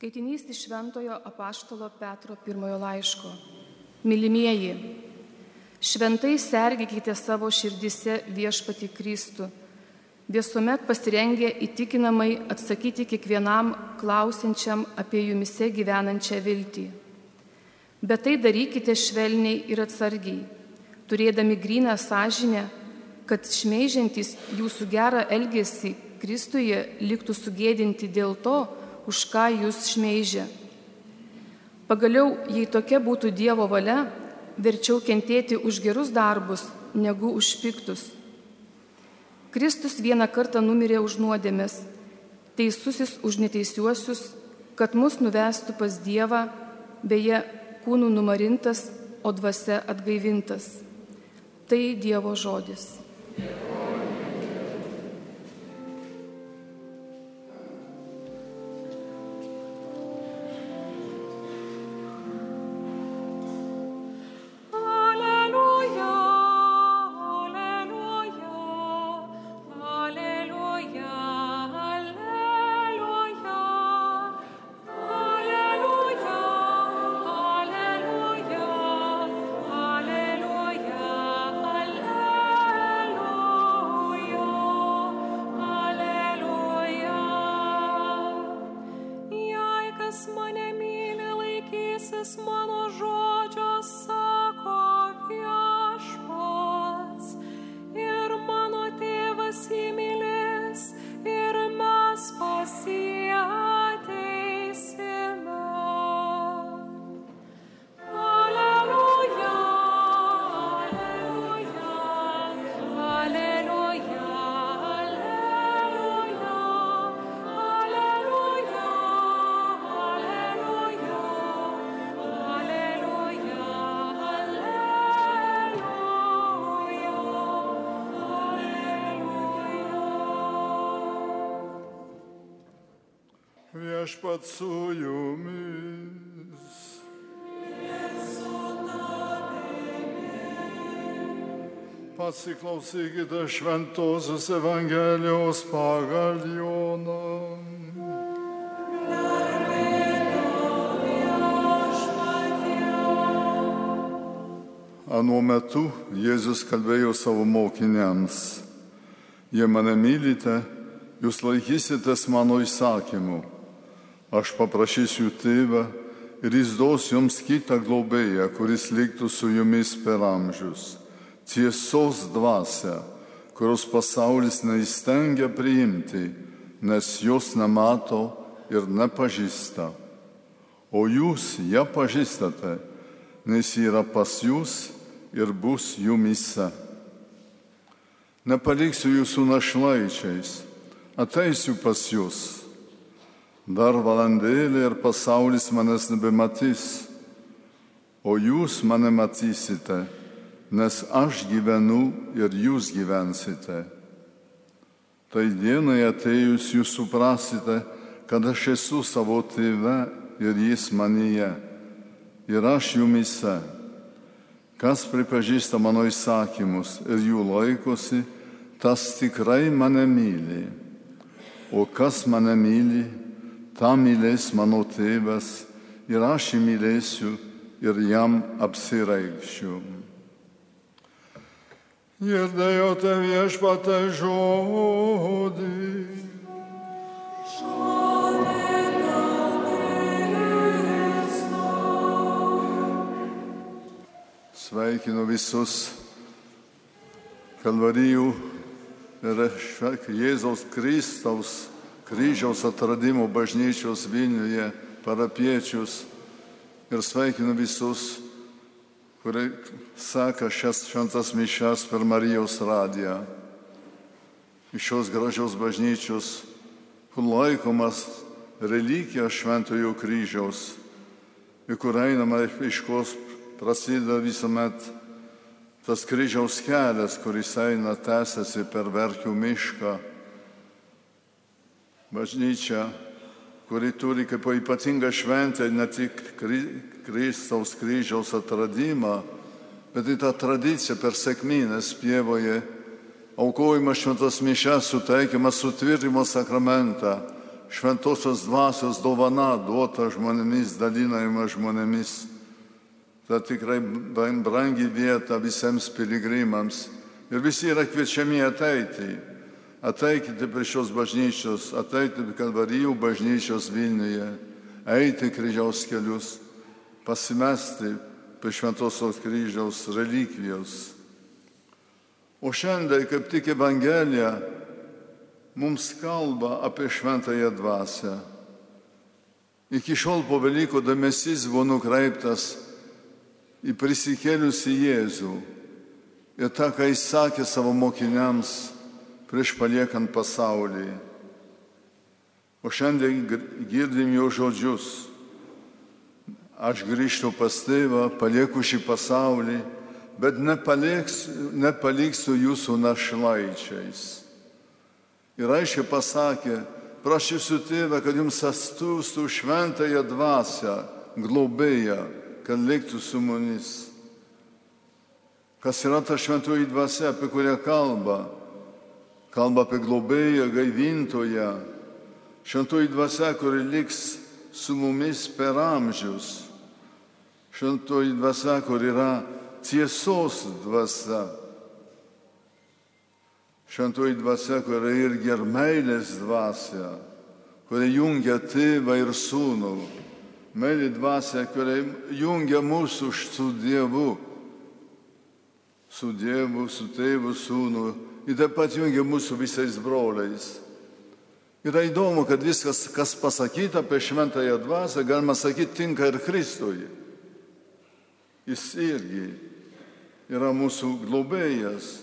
Skaitinys iš Šventojo apaštalo Petro pirmojo laiško. Mylimieji, šventai sergėkite savo širdise viešpati Kristų, visuomet pasirengę įtikinamai atsakyti kiekvienam klausiančiam apie jumise gyvenančią viltį. Bet tai darykite švelniai ir atsargiai, turėdami gryną sąžinę, kad šmeižiantys jūsų gerą elgesį Kristuje liktų sugėdinti dėl to, už ką jūs šmeižia. Pagaliau, jei tokia būtų Dievo valia, verčiau kentėti už gerus darbus, negu už piktus. Kristus vieną kartą numirė už nuodėmės, teisusis už neteisiuosius, kad mus nuvestų pas Dievą, beje, kūnų numarintas, o dvasia atgaivintas. Tai Dievo žodis. Dievo. mano žodžiai. Viešpat su jumis. Pasiklausykite Šventojios Evangelijos pagal Joną. Anuo metu Jėzus kalbėjo savo mokiniams, jei mane mylite, jūs laikysitės mano įsakymų Aš paprašysiu tėvą ir jis duos jums kitą globėją, kuris liktų su jumis per amžius. Tiesos dvasia, kurios pasaulis neįstengia priimti, nes jos nemato ir nepažįsta. O jūs ją pažįstate, nes yra pas jūs ir bus jumise. Nepaliksiu jūsų našlaičiais, ateisiu pas jūs Dar valandėlė ir pasaulis manęs nebematys, o jūs mane matysite, nes aš gyvenu ir jūs gyvensite. Tai dienai atėjus jūs suprasite, kad aš esu savo tėve ir jis manyje, ir aš jumise. Kas pripažįsta mano įsakymus ir jų laikosi, tas tikrai mane myli. O kas mane myli, tą mylės mano tėvas ir aš jį mylėsiu ir jam apsireikščiu. Girdėjote viešpatą žodį. Sveikinu visus Kalvarijų ir Jėzaus Kristaus kryžiaus atradimo bažnyčios Vilniuje parapiečius ir sveikinu visus, kurie seka šias šventas mišes per Marijos radiją. Iš šios gražios bažnyčios, kur laikomas relikija šventojo kryžiaus, į kur einama iš kos prasideda visuomet tas kryžiaus kelias, kuris eina tęsiasi per Verkių mišką bažnyčia, kuri turi kaip ypatingą šventę ne tik Kristaus kryžiaus atradimą, bet į tą tradiciją per sėkmynės pievoje, aukojimas šventas mišes, suteikiamas sutvirtimo sakramentą, šventosios dvasios dovana duota žmonėmis, dalinama žmonėmis. Tai tikrai brangi vieta visiems piligrimams. Ir visi yra kviečiami ateiti. Ateikite prie šios bažnyčios, ateikite Kalvarijų bažnyčios Vilniuje, eiti kryžiaus kelius, pasimesti prie Šventosios kryžiaus relikvijos. O šiandien, kaip tik Evangelija, mums kalba apie šventąją dvasę. Iki šiol po Velykų dėmesys buvo nukreiptas į prisikėliusi Jėzų ir tą, ką jis sakė savo mokiniams prieš paliekant pasaulį. O šiandien girdim jo žodžius. Aš grįžtu pas tėvą, palieku šį pasaulį, bet nepaliksiu, nepaliksiu jūsų našlaičiais. Ir aiškiai pasakė, prašysiu tėvę, kad jums atstustų šventąją dvasę, globėją, kad liktų su mumis. Kas yra ta šventoji dvasia, apie kurią kalba? Kalba apie globėją, gaivintoją. Šventoji dvasia, kuri liks su mumis per amžius. Šventoji dvasia, kur yra tiesos dvasia Šventoji dvasia, kuri irgi ir meilės dvasia, kuri jungia tėvą ir sūnų. Meilė dvasia, kuri jungia mūsų su Dievu. Su Dievu, su tėvu, sūnu. Ir taip pat jungia mūsų visais broliais. Yra įdomu, kad viskas, kas pasakyta apie šventąją dvasę, galima sakyti, tinka ir Kristui. Jis irgi yra mūsų globėjas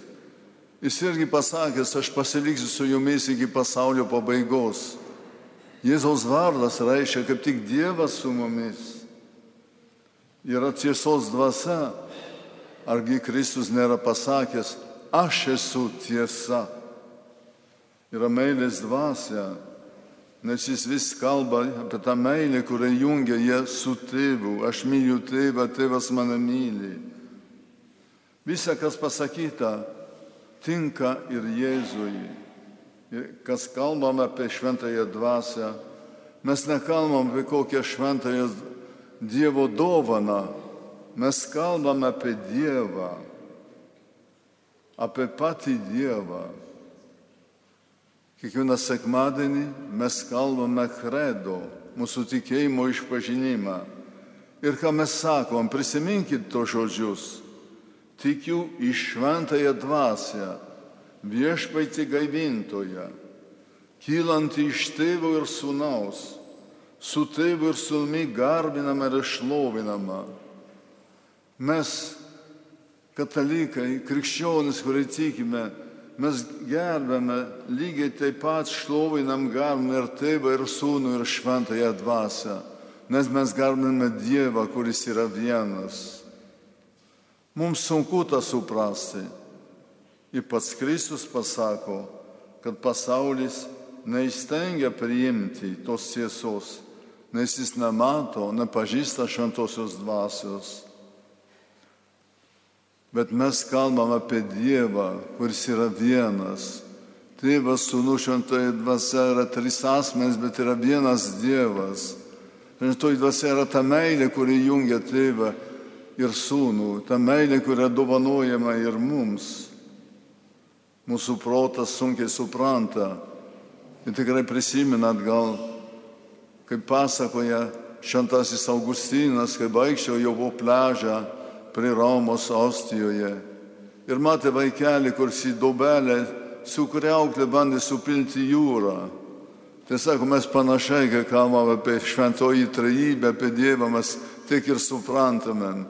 Jis irgi pasakęs, aš pasiliksiu su jumis iki pasaulio pabaigos. Jėzaus vardas reiškia kaip tik Dievas su mumis. Yra tiesos dvasia. Argi Kristus nėra pasakęs, aš esu tiesa. Yra meilės dvasia, nes jis vis kalba apie tą meilę, kurią jungia jie su tėvu. Aš myliu tėvą, tėvas mane myli. Visa, kas pasakyta, tinka ir Jėzui. Ir kas kalbam apie šventąją dvasę, mes nekalbam apie kokią šventąją Dievo dovaną, mes kalbam apie Dievą, apie patį Dievą. Kiekvieną sekmadienį mes kalbame kredo, mūsų tikėjimo išpažinimą. Ir ką mes sakom, prisiminkit to žodžius tikiu į šventąją dvasę, viešpaitį gaivintoją, kylantį iš tėvo ir sūnaus, su tėvu ir sūnumi garbinama ir išlovinama. Mes, katalikai, krikščionis, kurie tikime, mes gerbėme lygiai taip pat šlovinam garbinam ir tėvą, ir sūnų, ir šventąją dvasę, nes mes garbiname Dievą, kuris yra vienas. Mums sunku tą suprasti. Ir pats Kristus pasako, kad pasaulis neįstengia priimti tos tiesos, nes jis nemato, nepažįsta šventosios dvasios. Bet mes kalbam apie Dievą, kuris yra vienas. Tėvas, sūnus, šventoji dvasia yra trys asmenys, bet yra vienas Dievas. Šventoji dvasia yra ta meilė, kuri jungia tėvą ir sūnų, ta meilė, kuria dovanojama ir mums. Mūsų protas sunkiai supranta. Ir tikrai prisimenat gal, kaip pasakoja Šventasis Augustinas, kai vaikščiojo po pležą prie Romos Ostijoje. Ir matė vaikelį, kur į dobelę su kriauklė bandė supilti jūrą. Tai sako, mes panašiai, kai kalbame apie šventoji trejybę, apie Dievą, mes tik ir suprantame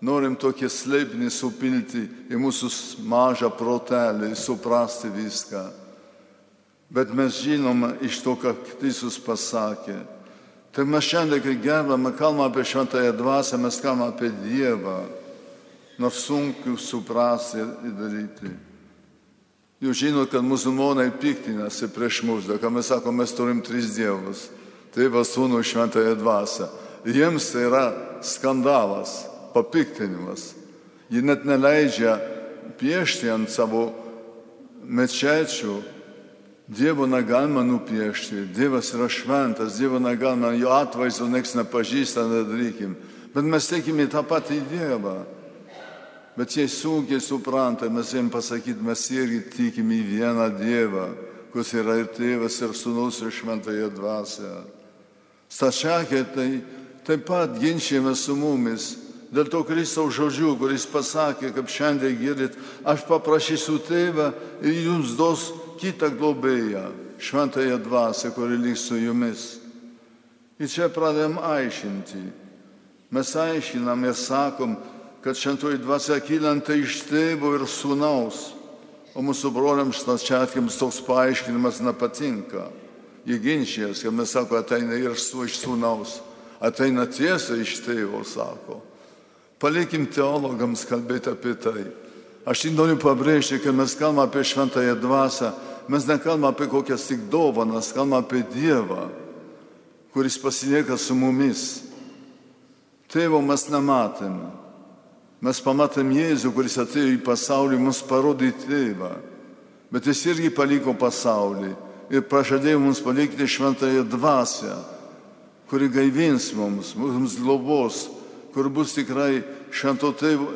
norim tokį slėpinį supilti į mūsų mažą protelį, suprasti viską. Bet mes žinome iš to, ką Kristus pasakė. Tai mes šiandien, kai gerbame, kalbame apie šventąją dvasę, mes kalbame apie Dievą, nors sunku suprasti ir daryti. Jūs žinote, kad musulmonai piktinasi prieš mus, kai mes sakome, mes turim tris dievus. Tėvas, sūnų, šventąją dvasę. Jiems tai yra skandalas papiktinimas. Ji net neleidžia piešti ant savo mečečių Dievo negalima nupiešti, Dievas yra šventas, Dievo negalima, jo atvaizdo nieks nepažįsta, nedarykim. Bet mes tikime tą patį Dievą. Bet jie sunkiai supranta, mes jiems pasakyti, mes irgi tikime į vieną Dievą, kuris yra ir tėvas, ir sunus, ir šventąją dvasę. Stačiakė tai taip pat ginčiame su mumis. Dėl to Kristaus žodžių, kuris pasakė, kaip šiandien girdit, aš paprašysiu tėvą ir jums duos kitą globėją, šventąją dvasę, kuri liks su jumis. Ir čia pradėjom aiškinti. Mes aiškinam ir sakom, kad šventoji dvasia kylanti iš tėvo ir sūnaus. O mūsų broliams stačiatkiams toks paaiškinimas nepatinka. Jie ginčijas, kad mes sako, ateina ir su iš sūnaus. Ateina tiesa iš tėvo, sako. Palikim teologams kalbėti apie tai. Aš tik noriu pabrėžti, kad mes kalbame apie šventąją dvasę, mes nekalbame apie kokias tik dovanas, kalbame apie Dievą, kuris pasilieka su mumis. Tėvo mes nematėme. Mes pamatėm Jėzų, kuris atėjo į pasaulį mums parodyti tėvą. Bet jis irgi paliko pasaulį ir pažadėjo mums palikti šventąją dvasę, kuri gaivins mums, mums globos, kur bus tikrai švento tėvo,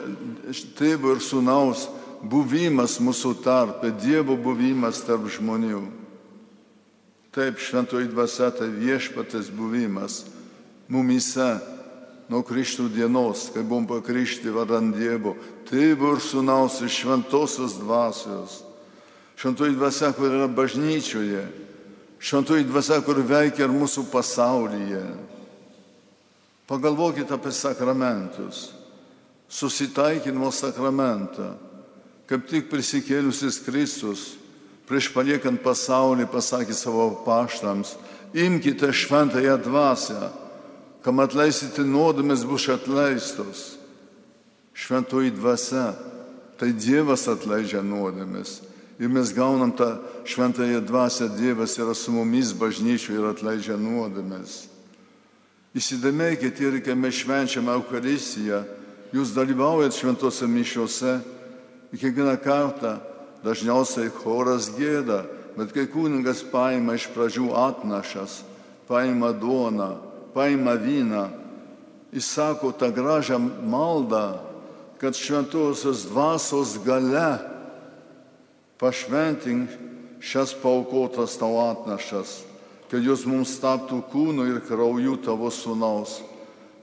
tėvo ir sunaus buvimas mūsų tarpe, Dievo buvimas tarp žmonių. Taip, šventoji dvasia tai viešpatės buvimas mumise nuo Krikštų dienos, kai buvom pakrikšti varant Dievo, tėvo ir sunaus ir šventosios dvasios. Šventoji dvasia, kur yra bažnyčioje, šventoji dvasia, kur veikia ir mūsų pasaulyje. Pagalvokite apie sakramentus, susitaikinimo sakramentą kaip tik prisikėlusis Kristus prieš paliekant pasaulį pasakė savo paštams, imkite šventąją dvasę, kam atleisite nuodėmės bus atleistos. Šventoji dvasia, tai Dievas atleidžia nuodėmės. Ir mes gaunam tą šventąją dvasę, Dievas yra su mumis bažnyčioje ir atleidžia nuodėmės. Įsidėmėkite ir kai mes švenčiame Eucharistiją, jūs dalyvaujat šventose mišiuose Ir kiekvieną kartą dažniausiai choras gėda, bet kai kūningas paima iš pradžių atnašas, paima duoną, paima vyną, jis sako tą gražią maldą, kad šventosios dvasios gale pašventink šias paukotas tavo atnašas, kad jos mums taptų kūnu ir krauju tavo sunaus.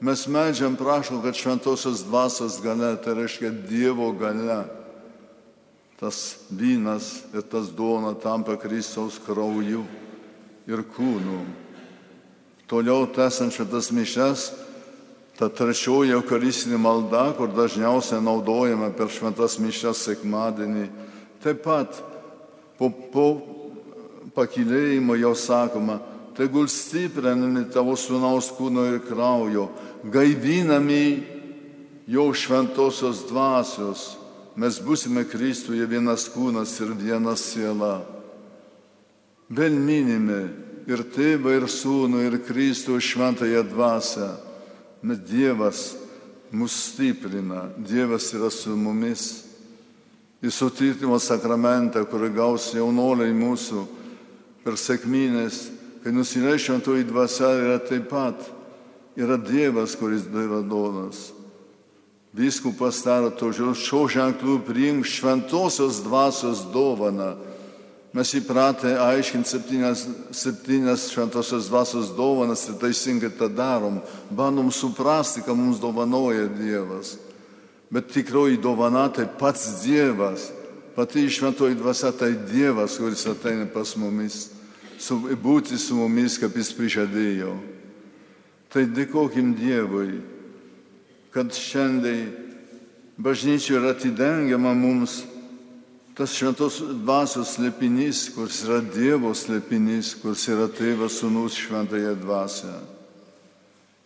Mes medžiam prašom, kad šventosios dvasios gale, tai reiškia Dievo gale tas vynas ir tas duona tampa Kristaus krauju ir kūnu. Toliau tęsant šitas mišes, ta trečioji eucharistinė malda, kur dažniausiai naudojame per šventas mišes sekmadienį, taip pat po, po pakilėjimo jau sakoma, tegul stiprinami tavo sunaus kūno ir kraujo, gaivinami jo šventosios dvasios mes būsime Kristuje vienas kūnas ir viena siela. Vėl minime ir tėvą, ir sūnų, ir Kristų šventąją dvasę. Bet Dievas mus stiprina, Dievas yra su mumis. Į sutvirtimo sakramentą, kurį gaus jaunoliai mūsų per sėkmynės, kai nusileis šventoji dvasia, yra taip pat, yra Dievas, kuris daiva donas. Vyskupas taro tožiu, šio ženklų priimk šventosios dvasios dovaną. Mes įpratę aiškinti septynias, septynias šventosios dvasios dovanas ir teisingai tą darom. Bandom suprasti, ką mums dovanoja Dievas. Bet tikroji dovana tai pats Dievas. Pati šventoji dvasia tai Dievas, kuris ateina pas mumis. Su, būti su mumis, kaip jis prižadėjo. Tai dėkokim Dievui kad šiandien bažnyčia yra atidengiama mums tas šventos dvasios slėpinys, kuris yra Dievo slėpinys, kuris yra tėvas sunus šventąją dvasę.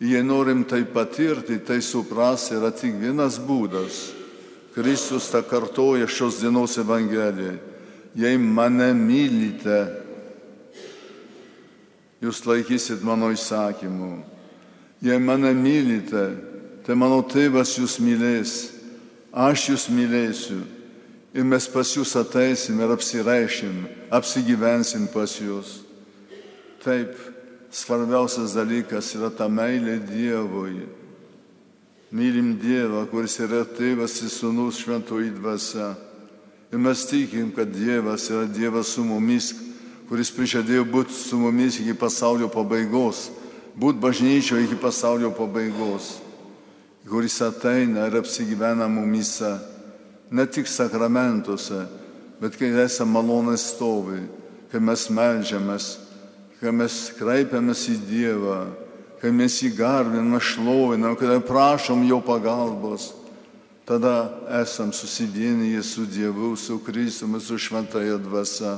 Jei norim tai patirti, tai suprasti, yra tik vienas būdas. Kristus tą kartoja šios dienos Evangelijai. Jei mane mylite, jūs laikysit mano įsakymų. Jei mane mylite, tai mano tėvas jūs mylės, aš jūs mylėsiu Ir mes pas jūs ateisim ir apsireišim, apsigyvensim pas jūs. Taip, svarbiausias dalykas yra ta meilė Dievui. Mylim Dievą, kuris yra tėvas ir sunus šventoji dvasia. Ir mes tikim, kad Dievas yra Dievas su mumis, kuris prižadėjo būti su mumis iki pasaulio pabaigos, būti bažnyčioje iki pasaulio pabaigos, kuris ateina ir apsigyvena mumise, ne tik sakramentuose, bet kai esame malonės stovi, kai mes melžiamės, kai mes kreipiamės į Dievą, kai mes jį garbinam, šlovinam, kai prašom jo pagalbos. Tada esam susivienyje su Dievu, su Kristumi, su šventąją dvasę,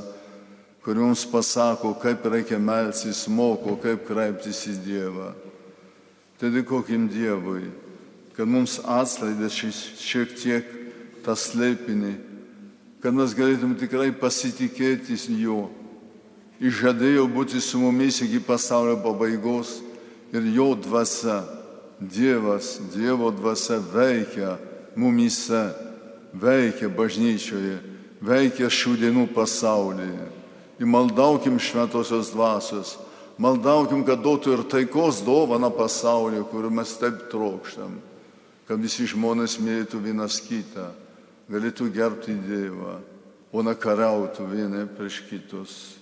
kuri mums pasako, kaip reikia melsis, moko, kaip kreiptis į Dievą. Tai dėkokim Dievui, kad mums atskleidė šiek tiek tą slėpinį, kad mes galėtum tikrai pasitikėti juo. Išžadėjo būti su mumis iki pasaulio pabaigos ir jo dvasia, Dievas, Dievo dvasia veikia mumise, veikia bažnyčioje, veikia šių dienų pasaulyje. Įmaldaukim šventosios dvasios, maldaukim, kad duotų ir taikos dovana pasaulyje, kuriuo mes taip trokštam, kad visi žmonės mylėtų vienas kitą, galėtų gerbti Dievą, o ne kariautų vieni prieš kitus.